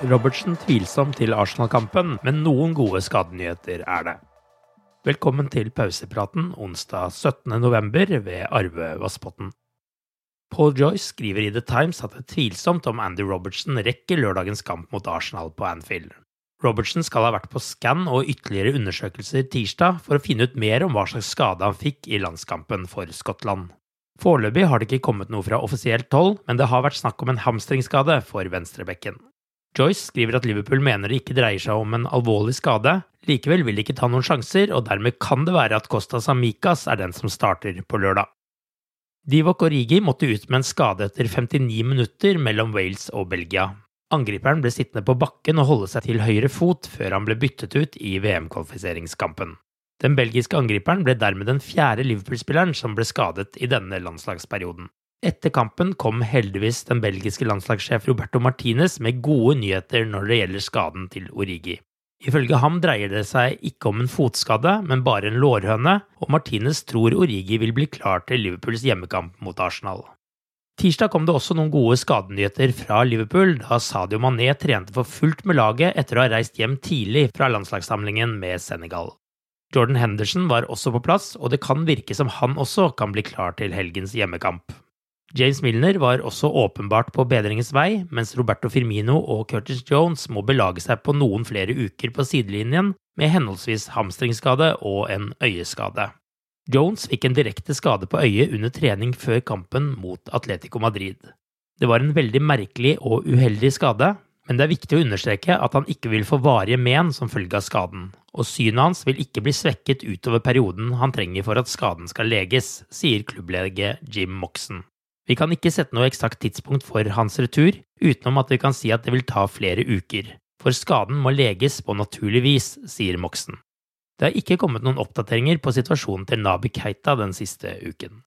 Robertsen tvilsom til Arsenal-kampen, men noen gode skadenyheter er det. Velkommen til pausepraten onsdag 17.11. ved Arve Vassbotn. Paul Joyce skriver i The Times at det er tvilsomt om Andy Robertson rekker lørdagens kamp mot Arsenal på Anfield. Robertson skal ha vært på scan og ytterligere undersøkelser tirsdag for å finne ut mer om hva slags skade han fikk i landskampen for Skottland. Foreløpig har det ikke kommet noe fra offisielt hold, men det har vært snakk om en hamstringskade for venstrebekken. Joyce skriver at Liverpool mener det ikke dreier seg om en alvorlig skade, likevel vil de ikke ta noen sjanser, og dermed kan det være at Kostas Amikas er den som starter på lørdag. Divok Origi måtte ut med en skade etter 59 minutter mellom Wales og Belgia. Angriperen ble sittende på bakken og holde seg til høyre fot før han ble byttet ut i VM-kvalifiseringskampen. Den belgiske angriperen ble dermed den fjerde Liverpool-spilleren som ble skadet i denne landslagsperioden. Etter kampen kom heldigvis den belgiske landslagssjef Roberto Martinez med gode nyheter når det gjelder skaden til Origi. Ifølge ham dreier det seg ikke om en fotskade, men bare en lårhøne, og Martinez tror Origi vil bli klar til Liverpools hjemmekamp mot Arsenal. Tirsdag kom det også noen gode skadenyheter fra Liverpool, da Sadio Mané trente for fullt med laget etter å ha reist hjem tidlig fra landslagssamlingen med Senegal. Jordan Henderson var også på plass, og det kan virke som han også kan bli klar til helgens hjemmekamp. James Milner var også åpenbart på bedringens vei, mens Roberto Firmino og Curtis Jones må belage seg på noen flere uker på sidelinjen, med henholdsvis hamstringsskade og en øyeskade. Jones fikk en direkte skade på øyet under trening før kampen mot Atletico Madrid. Det var en veldig merkelig og uheldig skade, men det er viktig å understreke at han ikke vil få varige men som følge av skaden, og synet hans vil ikke bli svekket utover perioden han trenger for at skaden skal leges, sier klubblege Jim Moxon. Vi kan ikke sette noe eksakt tidspunkt for hans retur, utenom at vi kan si at det vil ta flere uker, for skaden må leges på naturlig vis, sier Moxen. Det har ikke kommet noen oppdateringer på situasjonen til Nabi Keita den siste uken.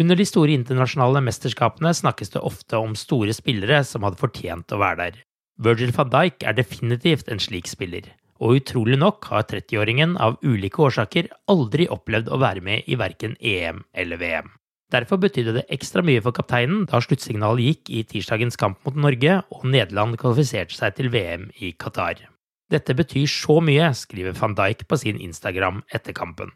Under de store internasjonale mesterskapene snakkes det ofte om store spillere som hadde fortjent å være der. Virgil van Dijk er definitivt en slik spiller, og utrolig nok har 30-åringen av ulike årsaker aldri opplevd å være med i verken EM eller VM. Derfor betydde det ekstra mye for kapteinen da sluttsignalet gikk i tirsdagens kamp mot Norge og Nederland kvalifiserte seg til VM i Qatar. Dette betyr så mye, skriver van Dijk på sin Instagram etter kampen.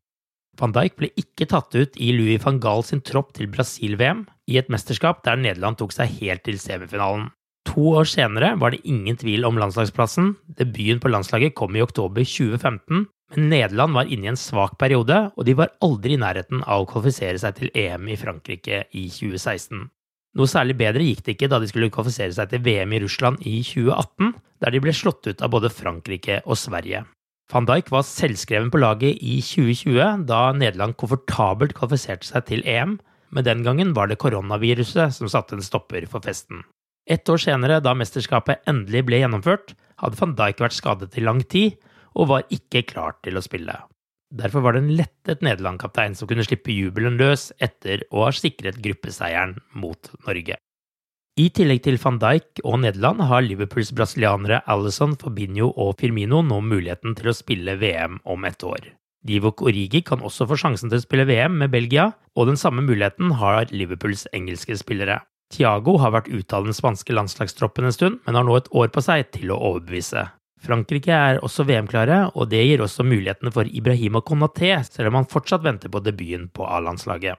Van Dijk ble ikke tatt ut i Louis van Gaal sin tropp til Brasil-VM, i et mesterskap der Nederland tok seg helt til semifinalen. To år senere var det ingen tvil om landslagsplassen. Debuten på landslaget kom i oktober 2015, men Nederland var inne i en svak periode, og de var aldri i nærheten av å kvalifisere seg til EM i Frankrike i 2016. Noe særlig bedre gikk det ikke da de skulle kvalifisere seg til VM i Russland i 2018, der de ble slått ut av både Frankrike og Sverige. Van Dijk var selvskreven på laget i 2020, da Nederland komfortabelt kvalifiserte seg til EM, men den gangen var det koronaviruset som satte en stopper for festen. Ett år senere, da mesterskapet endelig ble gjennomført, hadde van Dijk vært skadet i lang tid, og var ikke klar til å spille. Derfor var det en lettet Nederland-kaptein som kunne slippe jubelen løs etter å ha sikret gruppeseieren mot Norge. I tillegg til van Dijk og Nederland har Liverpools brasilianere Alison, Fabinho og Firmino nå muligheten til å spille VM om ett år. Divok Origi kan også få sjansen til å spille VM med Belgia, og den samme muligheten har Liverpools engelske spillere. Thiago har vært ute av den spanske landslagstroppen en stund, men har nå et år på seg til å overbevise. Frankrike er også VM-klare, og det gir også mulighetene for Ibrahima Konaté, selv om han fortsatt venter på debuten på A-landslaget.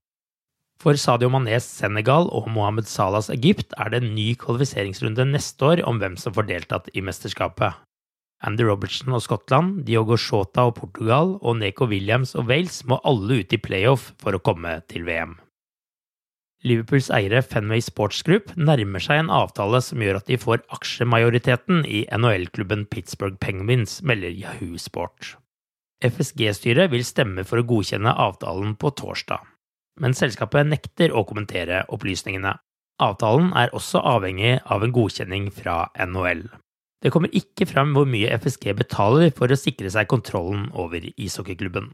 For Sadio Manés Senegal og Mohammed Salahs Egypt er det en ny kvalifiseringsrunde neste år om hvem som får deltatt i mesterskapet. Andy Robertson og Skottland, Diogo Shota og Portugal og Neko Williams og Wales må alle ut i playoff for å komme til VM. Liverpools eiere Fenway Sports Group nærmer seg en avtale som gjør at de får aksjemajoriteten i NHL-klubben Pittsburgh Penguins, melder Yahoo Sport. FSG-styret vil stemme for å godkjenne avtalen på torsdag, men selskapet nekter å kommentere opplysningene. Avtalen er også avhengig av en godkjenning fra NHL. Det kommer ikke fram hvor mye FSG betaler for å sikre seg kontrollen over ishockeyklubben.